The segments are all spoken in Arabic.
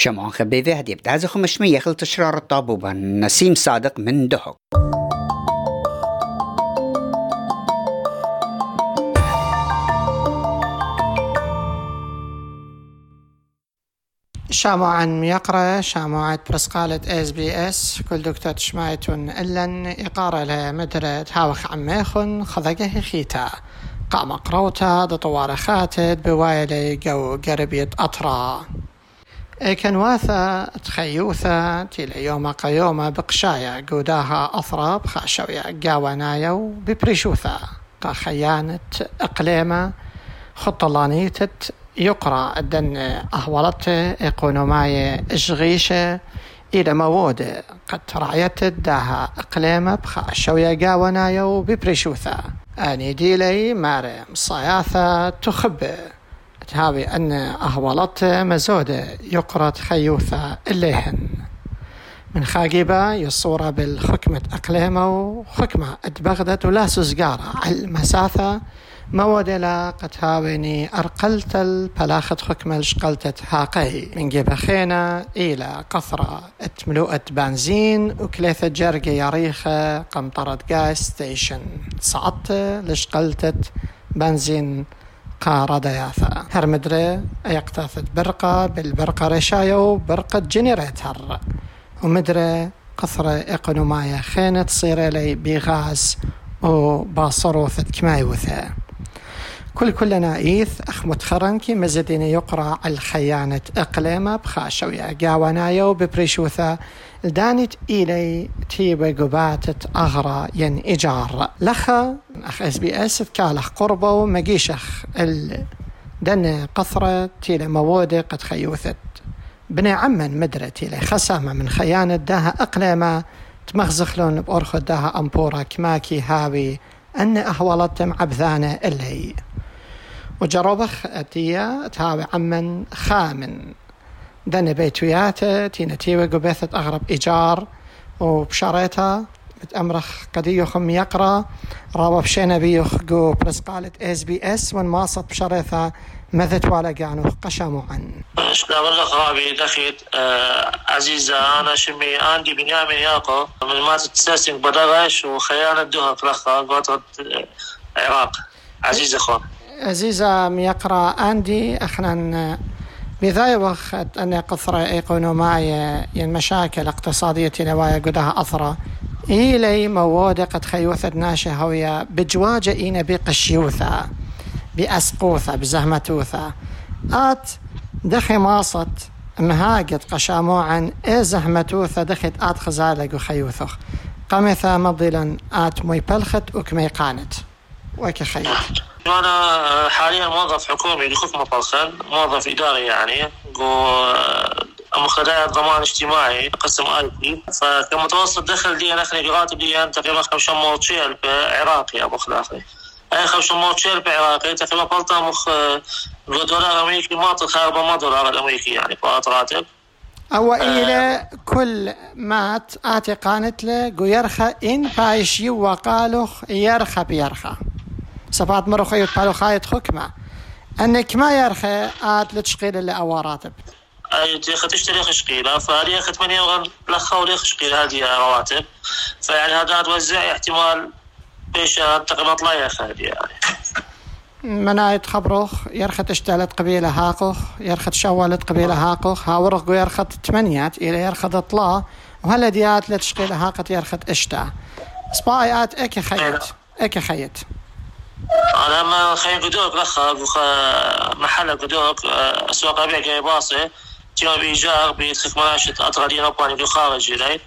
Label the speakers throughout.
Speaker 1: شمعون خبيبي هدي بدازي خمشمية خل تشرار الطابوبة. نسيم صادق من دهق
Speaker 2: شامعا يقرأ شامعة برسقالة إس بي إس. كل دكتور تشمايتون إلن إقارة لمدرة هاوخ عميخن خذقه خيتا. قام قروتا دطوار خاتد بوايلي جو قربية أطرا. كان واثا تخيوثا تيلا يوم قيوما بقشايا قوداها أثرا بخاشويا قاوانايو ببريشوثا قا خيانة أقليمة خطلانيتت يقرأ الدن أهولت إقونوماي إشغيشة إلى موود قد رعيت داها إقليمة بخاشويا قاوانايو ببريشوثا أني ديلي مارم صياثة تخب تهاوي أن أهولت مزودة يقرأ خيوثة إليهن. من خاقبة يصورة بالحكمة أقليمة وحكمة اتبغدت ولا سزقارة. على المساثة مودلا قد هاويني أرقلت البلاخة حكمة الشقلتة هاقي من جيب خينا إلى قطرة اتملوءة بنزين وكليثة جرقة يريخة قمطرة جاز ستيشن صعدت لشقلتة بنزين قارة دياثة هرمدري يقتاثت برقة بالبرقة رشايو برقة جنريتر. ومدري قصرة إقنوماية خينة تصير لي بغاز وباصروثة كمايوثة كل كلنا إيث أخ متخرنكي مزدين يقرأ الخيانة إقليمة بخاشوية قاوانايو ببريشوثة دانت إلي تيبا قباتة أغرى ين إجار. لخا أخ إس بي إس كالخ مقيشخ ال دن قثرة تيلا موودة قد خيوثت. بني عمن مدرة تيلا خسامة من خيانة داها أقليمة تمخزخلون بأرخد داها أمبورا كماكي هاوي أن أهولتم عبثانة اللي وجربخ أتيا تهاوي عمن خامن. دن بيتوياته تينا تيوي قبيثة أغرب إيجار وبشاريتا بتأمرخ قديوخم يقرأ رابا بشينا بيوخ قو برس قالت إس بي إس ون ماصت بشاريتا مذت ولا قانو قشامو عن
Speaker 3: شكرا والله خرابي دخيت آه عزيزة أنا شمي عندي بنيامين ياقو من ما تتساسين بدغش وخيانة دوها فلخة قطرة العراق عزيزة خون
Speaker 2: عزيزة ميقرا أندي أخنا بذاي وقت أن قصر إيقونوماية المشاكل اقتصادية نوايا قدها أثرة إيلي موودة قد خيوثت ناشة هوية بجواجة إينا بقشيوثة بأسقوثة بزهمتوثة آت دخي ماصت مهاجت قشاموعا إيه زهمتوثة دخت آت خزالق وخيوثخ. قمثة مضلا آت موي بلخت وكمي قانت وكي خيوث
Speaker 3: أنا حاليا موظف حكومي لخف مطلخن موظف إداري يعني مخدرات ضمان اجتماعي قسم آي بي. فكمتوسط دخل دي أنا أخلي راتب دي تقريبا 500 شيل عراقي أبو خلافي أي 500 شيل عراقي تقريبا بلطة مخ دولار أمريكي ما تخارب ما دولار الأمريكي يعني فات راتب
Speaker 2: أو إلى كل مات آتي قانت له يرخى إن بايش يوا قالوخ يرخى بيرخى. خيط بالو خايت حكمة. أنك ما يرخى آت لتشقيل اللي أوا راتب
Speaker 3: أي تشتري خشقيله فهذه اخذ 8 يوم لخا ولي خشقيله هذه رواتب فيعني هذا توزع احتمال بيش تقريبا طلع يا هذه يعني.
Speaker 2: منايت خبروخ يرخت اشتالت قبيلة هاقوخ يرخت شوالت قبيلة هاقوخ هاورخ يرخت تمنيات إلى يرخت طلا وهلا ديات لتشقيلة هاقت يرخت اشتا سبايات إكي خيط. إكي خيط.
Speaker 3: أنا ما خيط قدوك لخا محل قدوك أسواق أبيع جاي باصي تيما بإيجار بيتخك مناشط أطغالين أبواني دو خارج إلي.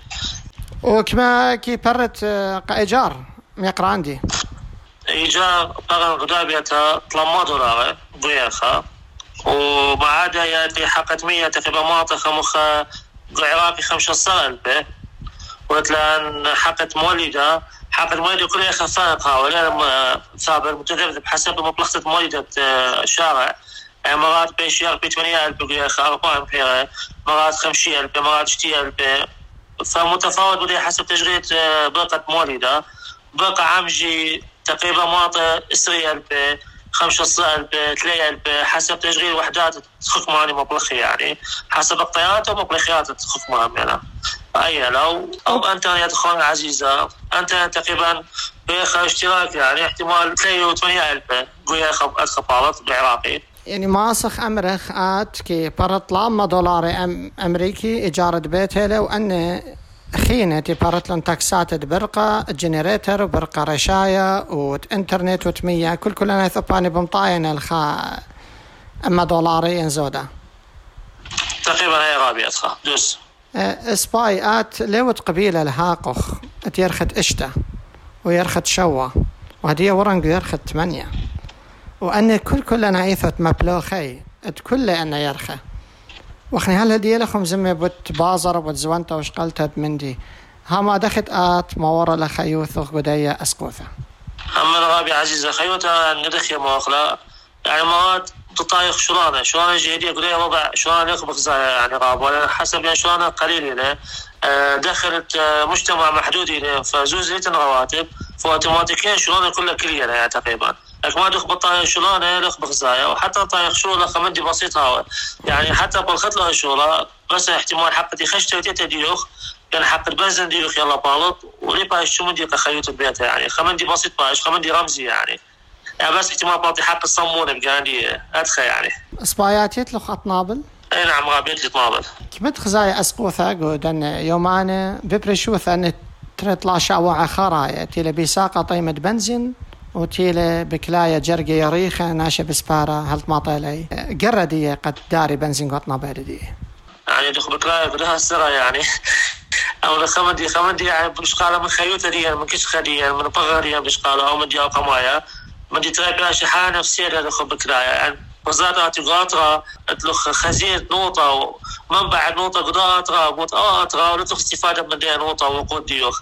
Speaker 2: وكما كي برت إيجار يقرا عندي.
Speaker 3: إيجار بغن غدابية 3 دولار بويخا وبعدها ياتي حقت مية تقريبا مناطق مخ عراقي خمسة سنة به وتلان حقت مولدة حقت مولدة كلها خفاقها ولا ثابت متذبذب حسب مطلقة مولدة الشارع. يعني مرات بيشير ب 8000 بقول أرقام بحيرة مرات 50000 مرات 60000 فمتفاوت بدي حسب تشغيل برقة مولدة برقة عمجي تقريبا مواطن 20000 خمسة صال بتلاقي حسب تشغيل وحدات تخف ماني مبلخي يعني. حسب الطيارات ومبلخيات تخف مهم يعني. أي لو أو أنت يا أخوان العزيزة أنت تقريبا بيخ اشتراك يعني احتمال تلاقي 8000 بيخ أدخل بالعراقي
Speaker 2: يعني ماسخ أمرخ آت كي برط لما دولار أم أمريكي إجارة بيته لو أن خينة تبارت لن تاكسات برقة جنريتر وبرقة رشاية وإنترنت وتمية. كل كلنا ثباني بمطاين الخا أما دولاري انزودا
Speaker 3: تقريبا هي غابي اتخا دوس.
Speaker 2: أه سباي آت لوت قبيلة الهاقخ يرخت إشتا ويرخت شوا وهدي ورنق يرخت ثمانية وأن كل كلنا عيثت مبلوخي كل أن يرخة. وخني هل هدي لكم زمي بت بازر بت زوانتا وش قلتت من دي. هما دخت آت ما ورا لخيوث قدية أسقوثة
Speaker 3: أما الغابي عزيزة خيوتا ندخي مواخلا. يعني مواد تطايق شلانة شلانة جهدية قدية وضع شلانة يخبخ يعني غاب ولا حسب يعني شلانة قليل هنا آه، دخلت آه، مجتمع محدود هنا فزوز رواتب. فاوتوماتيكيا شلانة كلها كلية يعني تقريبا. لك ما دخ بطايق شلونه لخ بخزايا وحتى طايق شغله خمدي بسيط هاو يعني حتى بالخط له شغله بس احتمال حق خشته تيتا ديوخ. يعني حق البنزين ديوخ يلا بالط ولي باش شو مدي خيوط البيت يعني. خمندي بسيط باش خمندي رمزي يعني يعني. بس احتمال بعطي حق الصمون بقى عندي ادخل يعني
Speaker 2: سبايات يتلخ اطنابل
Speaker 3: أي نعم غابيت لي طنابل
Speaker 2: كمت خزايا اسقوثا قودن يومان ببرشوث ان تريطلا شاوع خرايا تيلا بيساقة طيمة بنزين وتيلة بكلاية جرقة يريخة ناشة بسبارة. هل ما طالعي قردية قد داري بنزين قطنا باردية
Speaker 3: يعني دخل بكلاية بدها السرة يعني. أو خمدي خمدي يعني بشقالة من خيوتة دي من كش خدي من بغرية بشقالة أو مدي أو قمايا مدي تلاقي بها شحانة نفسية دخل بكلاية يعني وزادات قاطرة اتلخ خزينة نوطة ومنبع نوطة قداطرة قطاطرة ولتلخ استفادة من دي نوطة وقود ديوخ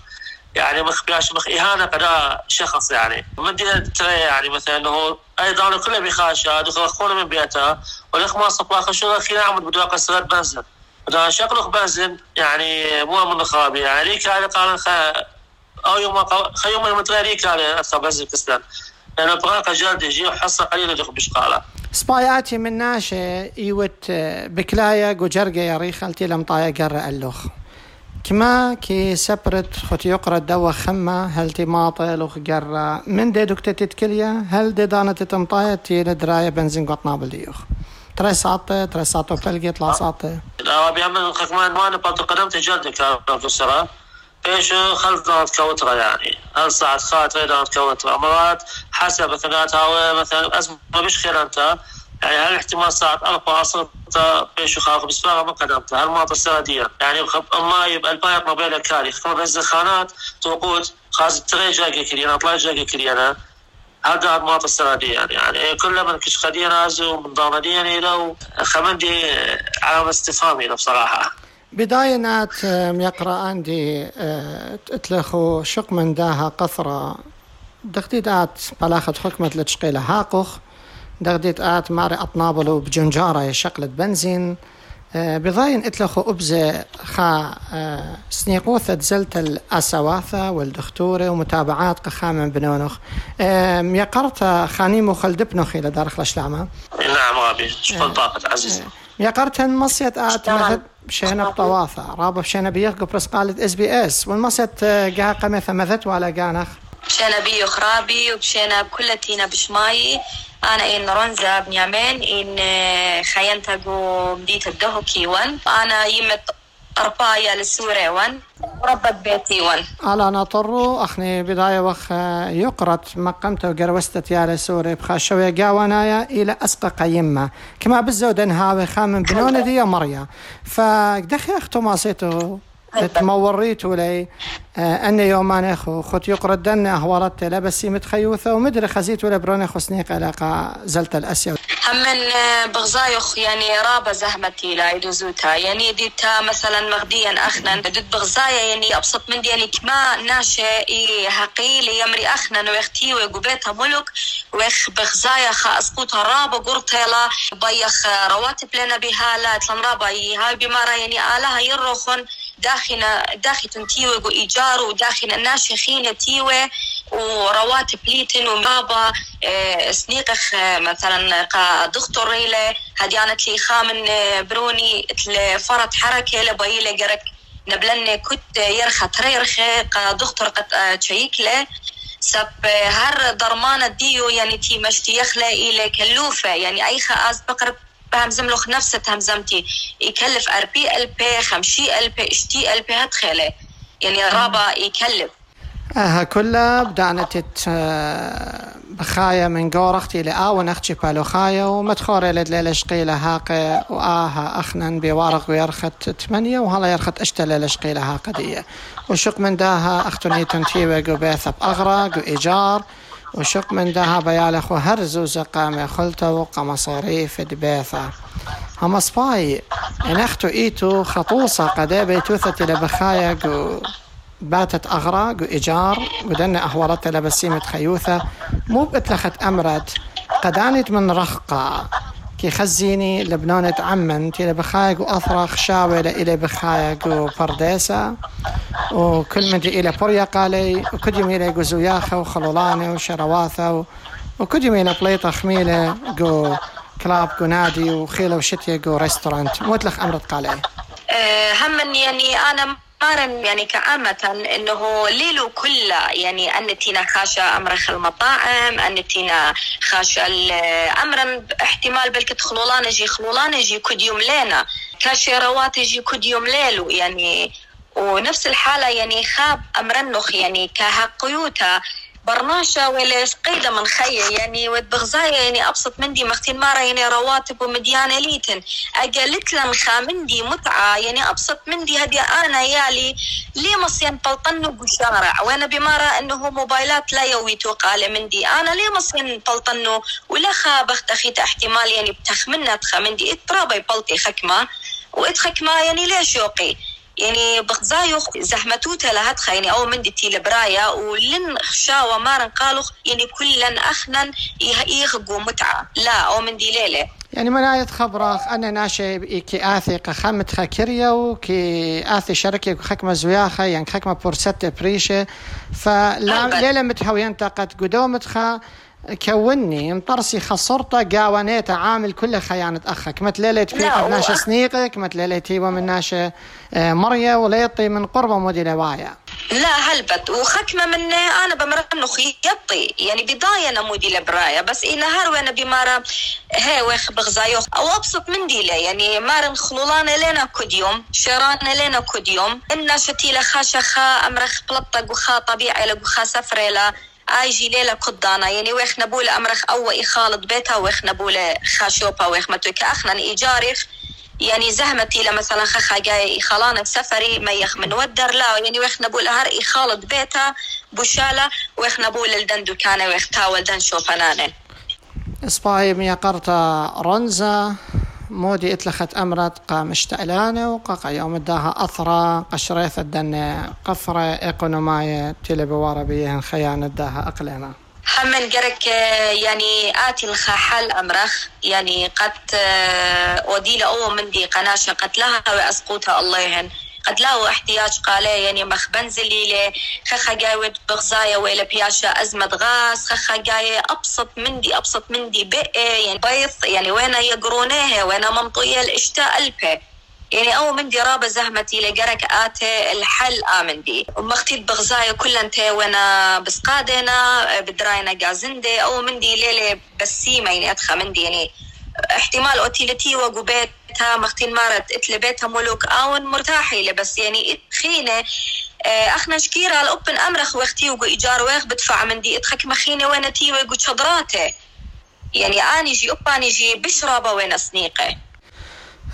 Speaker 3: يعني مخ بياش مخ إهانة قدا شخص يعني. دي ترى يعني مثلا أنه أيضا كله بخاشة دخل من بيتها ولخ ما صفا خشونا خينا عمد بدوا قصرات بنزل. بدنا شكلخ بنزل يعني مو من خابي. يعني ريك على قال أو يوم خيوم يوم ترى ريك على بنزل لأنه براقة جلد يجي حصة قليلة دخل بشقالة
Speaker 2: سباياتي من ناشة يوت بكلايا قجرقة يا ريخالتي لم طايا قرأ اللوخ كما كي سبرت خط يقرأ دوا خما هل تي ماطي لوخ جرا من دي دكتة تتكليا هل دي دانا تتمطايا تي لدرايا بنزين قط نابل ديوخ. ترى ساطة ترى ساطة فلقي طلع ساطة
Speaker 3: لا بيعمل خكمان ما نبطل قدمت جلدك بروفيسورة إيش خلط كوترة يعني؟ هل ساعة خاطر دانت كوترة مرات حسب هاو مثلا اسمه مش خير أنت. يعني هل احتمال ساعة أربعة صرت بيش خاف بس ما قدمت هل ما تصير يعني ما يبقى البايق ما بين الكاري. كما بنزل خانات توقوت خاز تري جاكي كلينا طلع جاكي كلينا هذا ما تصير يعني؟ يعني كل من كش خدينا ومن ضامن دي لو خمندي علامة استفهامي بصراحة.
Speaker 2: بداية نات يقرأ عندي آه، اتلخو شق من داها قثرة دقديدات بلاخت حكمة لتشقيلة هاقخ دغديت آت ماري أطنابلو بجنجارة شقلة بنزين. آه، بضاين اتلخو أبزة خا آه، سنيقوثة زلت الأسواثة والدكتورة ومتابعات قخامة بنونخ. آه، يقرت خاني مخلدبنخ إلى دار خلش
Speaker 3: نعم غابي. شكرا طاقة عزيز
Speaker 2: يقرت مصيت آت بشينا بطواثة رابا بشينا بيخ قبرس قالت إس بي إس. والمصيت قاها قمثة مذت ولا قانخ.
Speaker 4: بشينا بيو خرابي وبشينا بكلتينا بشماي. أنا إن رنزا بنيامين إن خينتقو مديت الدهو كيوان. أنا يمت أربايا للسورة وان وربت بيتي وان
Speaker 2: على نطرو أخني بداية وخ يقرت مقمت وقروستت يا لسوري بخاشوية قاونايا إلى أسقى قيمة. كما بالزودن هاوي خامن بنون دي مريا. فدخي أختو ماسيتو تموريتو لي آه، أن يومان أخو خط يقرد دن أهورت لبسي متخيوثة ومدري خزيت ولا بروني خسنيق علاقة زلت الأسيا.
Speaker 4: همن آه، بغزايخ يعني رابة زهمتي لا يدوزوتا. يعني ديتا مثلا مغديا أخنا. دد بغزايا يعني أبسط من دي يعني كما ناشا هقيلي يمري أخنا. ويختي وقبيتها ملك ويخ بغزايا خا أسقوتها رابة قرطيلا بيخ رواتب لنا بها لا تلم رابة هاي بمارا يعني آلها يروخن. داخنا داخل تنتيوي إيجار وداخل الناس خينة تيوي ورواتب ليتن ومابا آه، سنيقخ آه، مثلا قا دكتور ريلة هديانت لي خامن آه، بروني فرط حركة لبايلة قرك نبلن كت يرخى تريرخة قا دكتور قد تشيك له. سب هر درمانة ديو يعني تي مشتي يخلى إلى كلوفة يعني أي خاز بقرب بهمزم لخ نفسه همزمتي يكلف أربي ألبي خمشي ألبي اشتي ألبي هتخيله يعني رابا يكلف
Speaker 2: ها كلها بدأنا تت آه، بخايا من قورختي لآون أختي بالوخايا ومدخورة لدليل شقيلة هاقي وآها أخنن بوارق ويرخت ثمانية وهلا يرخت أشتل شقيلة هاقدية وشق من داها أختني تنتيوة قبيثة بأغرق وإيجار وشق من داها بيالخ وهرز وزقامة خلطة وقمصيري دبيثة. هم سباي إن أختو إيتو خطوصة قدي بيتوثة لبخايا باتت أغراق وإيجار ودنا أهورت لبسيمة خيوثة. مو بتلخت أمرت قدانت من رخقة. كي خزيني لبنانة عمن تي بخايق وأثرخ شاوي إلى بخايق وفرديسة وكل من إلى بوريا قالي وكل يوم إلى زوياخة وخلولانة وشرواثة وكل يوم إلى بليطة خميلة جو كلاب جو نادي وخيلة وشتية جو ريستورانت. موتلخ أمرت قالي.
Speaker 4: أه هم يعني أنا قارن يعني كعامة إنه ليلو كله يعني أنتينا خاشة امرخ المطاعم أنتينا خاشة امرا احتمال بلك تخلولان يجي خلولان يجي كد يوم لينا كاشي روات يجي كد يوم ليلو يعني ونفس الحالة يعني خاب امرنخ يعني كها قيوتا برناشة ولا قيدة من خي يعني بغزاية يعني أبسط مندي مختين مارا يعني رواتب ومديانة ليتن. أقلت لن خامندي متعة يعني أبسط مندي هدي أنا يالي لي مصين بلطنو بشارع وأنا بمارا أنه موبايلات لا يويتو قال مندي أنا لي مصين بلطنو ولا خابخت أخيت احتمال يعني بتخمنا تخمندي إترابي بلطي خكمة. وإتخكمة يعني ليش يوقي؟ يعني بغزايو زحمتوتا لهتخا يعني أو من دي لبرايا ولن خشاوة مارن قالوا يعني كلن أخنن يخقوا متعة. لا أو من دي ليلة.
Speaker 2: يعني مناية خبرة أنا ناشي كي آثي قخمت خكريا وكي آثي شركة خكمة زوياخة يعني خكمة بورسات بريشة. فلا ليلة متهوين قد قدومت خا كوني انطرسي خسرته قاونيته عامل كله خيانة أخك. متليلت فيك من ناشا سنيقك متليلت هيبا من ناشا آه، مريا وليطي من قربه مودي لوايا
Speaker 4: لا هلبت. وخكمة مني أنا بمرنو خيطي يعني بداية نمودي لبرايا بس إيه نهار وأنا بمارا هي ويخ بغزايو أو أبسط من دي لي يعني مارن خلولان لنا كد يوم شيران لنا كد يوم. إنا شتيلة خاشة خا أمرخ بلطق وخا طبيعي لقو سفريلا ايجي ليلة قدانا. يعني ويخ نبولة أمرخ أو يخالط بيتها ويخ نبولة خاشوبا ويخ متو كاخنا ايجاريخ يعني زهمتي لما مثلا خخا جاي خلانة سفري ما يخ من ودر لا. يعني ويخ نبول هر يخالط بيتها بوشالة ويخ نبول الدن دكانة ويخ تاول دن شوفنانه
Speaker 2: سباي ميا قرطة رنزة. مودي اتلخت أمرت قام اشتعلانة وقاقا يوم داها أثرة قشريث الدنة قفرة إيقونوماية تيلي بوارا بيهن خيانة داها أقليمة
Speaker 4: حمن قرك يعني آتي الخحل أمرخ يعني قد وديلا أو مندي قناشة قتلها وأسقوتها اللهن قد لاو احتياج قالي يعني مخ بنزلي لي خخا جاي بغزايا ولا بياشا أزمة غاز خخا جاي أبسط مندي أبسط مندي بقى يعني بيض يعني وين يقرونيها وين منطية الاشتاء ألبه يعني أو من دي رابة زهمتي لقرك آتي الحل آمندي ومختيت بغزايا كل انت وانا بسقادنا بدراينا قازندي أو من دي ليلة بسيمة يعني أدخى من دي يعني احتمال اوتيلتي وقبيتها مختين مارت اتلبيتها ملوك آون مرتاحي بس يعني خينة. آه، أخنا شكيرة الأوبن أمرخ وقتي وقو إيجار ويخ بدفع من دي اتخك مخينة وين تي وقو شدراته يعني أني جي أباني جي بشرابة وين سنيقة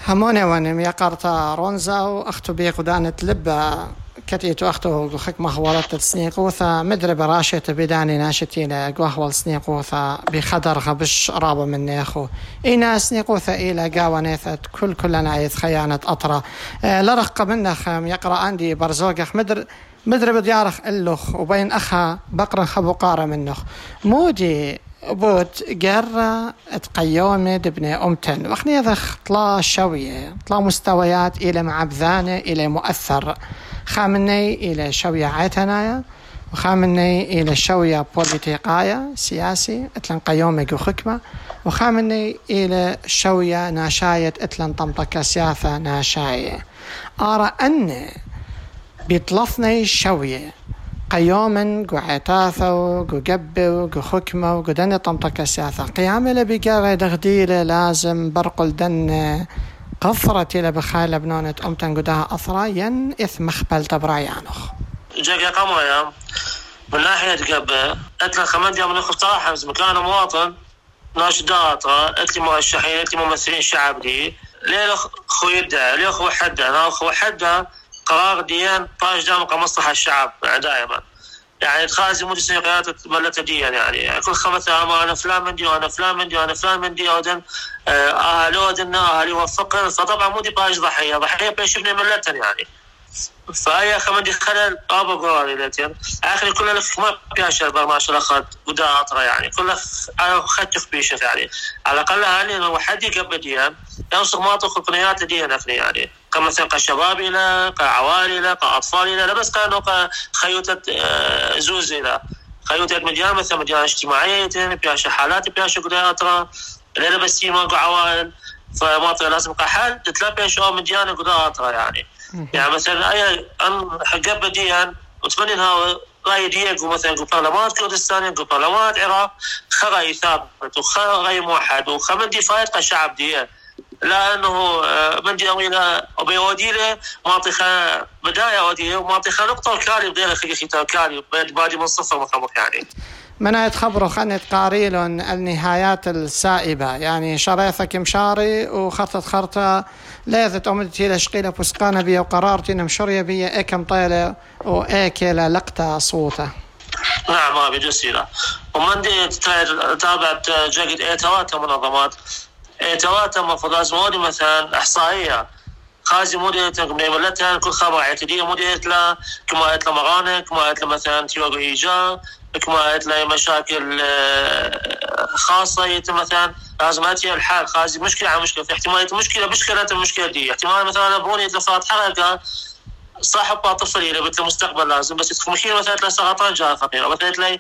Speaker 2: هموني وانم يقرتا رونزا وأختو بيقو دانت لبا. كتيتو أختو خك مخورت سنيقوثا مدري براشة بداني ناشتين قهوة سنيقوثا بخدر خبش رابا من نيخو إينا سنيقوثا إلى قاوانيثت كل كلنا عيث خيانة أطرا لرق منخم يقرأ عندي برزوقخ مدر مدري بديارخ اللخ وبين أخا بقرا خبو قارة منخ مودي بوت قرة تقيومة دبني أمتن وخني ذخ طلا شوية طلا مستويات إلى معبذانة إلى مؤثر خامني إلى شوية عيتنايا وخامني إلى شوية بوليتيقايا سياسي اتلن قيومك وخكمة وخامني إلى شوية ناشاية اتلن طمطكة سياسة ناشاية أرى أن بيطلفني شوية قيوما قو خكمة قو دنة طمطكة سياسة قيامة لبقارة دغديلة لازم برقل دنة قفرت إلى بخايل بنونة أمتن قدها أثرا ين إث مخبل تبرايانخ
Speaker 3: جاك قمريا من ناحية قبة أتلا خمد يوم نخف صراحة مكان مواطن. ناشدات أتلي مرشحين أتلي ممثلين شعب لي ليه خوي يدعي ليه خو حدا أنا خو حدا قرار ديان باش دام كمصلحة الشعب دائما. يعني تخازي مدرس قيادة بلدة ديان يعني. كل خمسة أما أنا فلان من دي وأنا فلان من دي وأنا فلان من دي أودن أهل أودن أهل يوفقن فطبعا مودي باش ضحية ضحية بيش ابن ملتن يعني. فهي خمدي خلل ابا قراري لاتين اخر كل لك ما بياشر برماش الاخذ ودا اطرا يعني. كل خدت بيشك يعني. على الأقل هاني لو حد يقبل ديان ما تخل قنيات ديان اخني يعني. كمثلا كشباب إلى كعوالي إلى كأطفال إلى لا بس كانوا خيوتة زوز إلى خيوتة مديان مثلا مديان اجتماعية بياشا حالات بياشا قدا اطرا لا بس ماكو عوائل فما لازم كحل. تتلبي شو مديان قدا اطرا يعني. يعني مثلا أي أن حقب بديا وتمنى إنها راي ديك مثلا برلمانات كردستان برلمانات العراق خغاي ثابت وخغاي موحد وخمن فايت كشعب دي لا إنه من دي إلى بيودي له معطي بداية ودي ومعطي نقطة الكالي بدينا خلي ختام كالي بعد من صفر مخمخ يعني.
Speaker 2: من تخبروا خنت قاريلون النهايات السائبة. يعني شريثك مشاري وخطت خرطة ليثت أمدتي لشقيلة فسقانة بيا وقرارتي نمشرية بيا إيكم طيلة وإيكيلة لقطة صوته.
Speaker 3: نعم أبي جسيلة ومن دي تابعت جاكد إيتوات منظمات. إيتوات مفروض لازم مثلا إحصائية خازي مودي ميملتها كل خبر اعتدية مودي لا كما قلت مغانة كما قلت مثلا تيوغو إيجا كما تلاقي مشاكل آه، خاصه يتم مثلا لازم اتي الحال. خازي مشكله على مشكله في احتماليه مشكله مشكله المشكلة دي احتمال مثلا ابوني يتلفات حركه صاحب طفل إلى بيت المستقبل لازم. بس تخمشين مثلا تلاقي سرطان جاء فقيره مثلا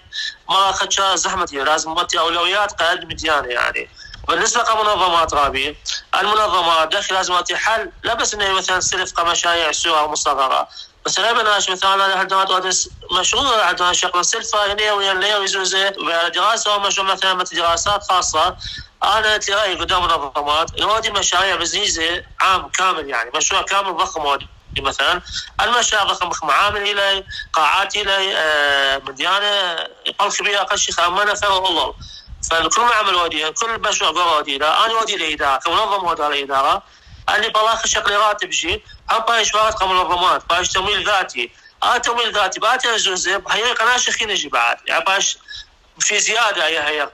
Speaker 3: ما اخذ زحمه لازم اولويات قاعد مديانه يعني بالنسبة كمنظمات غابية. المنظمات داخل لازم حل لا بس إنه مثلا سلف كمشاريع سوى مصغرة. بس غير بناش مثلا عندنا تودس مشروع عندنا شغل سلفة هنا ويا ليا ويزوزة دراسة ومشروع مثلا مثل دراسات خاصة. أنا تلاقي قدام منظمات نودي مشاريع بزنيزة عام كامل يعني مشروع كامل ضخم مثلا. المشاريع ضخم ضخم عامل إلي قاعات إلي آه مديانة أقل كبيره أقل شيء خامنه فهو والله. فكل ما عمل ودي كل مشروع ودي أنا ودي الاداره كمنظم ودي الاداره اللي بلاخ شكل راتب شيء هم بايش فقط كمنظمات بايش تمويل ذاتي. آه تمويل ذاتي باتي جزء هي قناة شخين يجي بعد يعني بايش في زيادة هي هي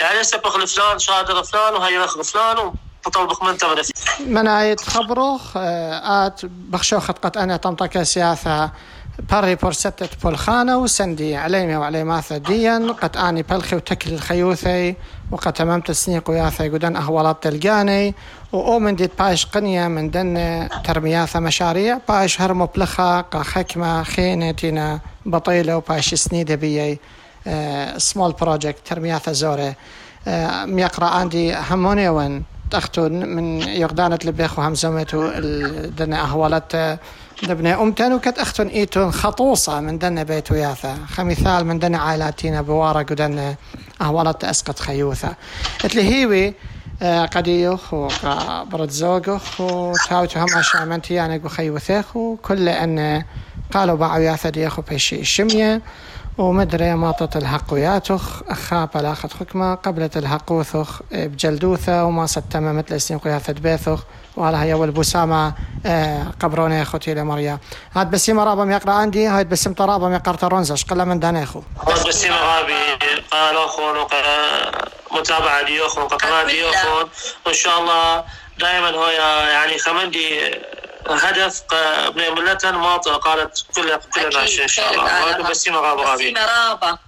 Speaker 3: يعني سبق لفلان شادر فلان وهي رخ فلان وطلبك من تمر
Speaker 2: من آية خبره آه، آت بخشو خطقت أنا تنطق سياسة. باري بورستة بولخانة وسندي عليمي وعليماثة ديا قد آني بلخي وتكل الخيوثي وقد تممت السنيق وياثي قدن أهوالات تلقاني وأومن ديت بايش قنية من دن ترمياثة مشاريع بايش هرمو بلخا قا خينة تينا بطيلة وبايش سنيدة بيي سمول بروجكت ترمياثة زورة آه، ميقرأ عندي هموني وين تختون من يقدانة لبيخ وهمزمتو دن أهوالات دبنا أمتن وكت أختن إيتون خطوصة من دنا بيت وياثا. خمثال من دنا عائلاتينا بوارق ودنا أهوالات أسقط خيوثا. إتلي هيوي آه، قديوخ وبرد زوجوخ وتاوتو هم شامنتي يعني خيوثيخ وكل أن قالوا باعوا ياثا ديخو بيشي الشمية ومدري ماطت الحقوياتخ أخا بلاخت خكمة قبلت الحقوثخ بجلدوثة وما ستم مثل اسنين قياثة بيثخ. وعلى هي والبسامة آه، قبروني أخوتي لمريا هاد بسيمة رابم يقرأ عندي هاد بسيمة رابم يقرأ ترونزش قلا من داني أخو.
Speaker 3: هاد بسيمة رابي قال اخو متابعة ديوخون قطرات ديوخون. وإن شاء الله دائما هو يعني خمندي هدف ملة ما قالت كل كلنا إن شاء الله.
Speaker 4: بسيمة رابا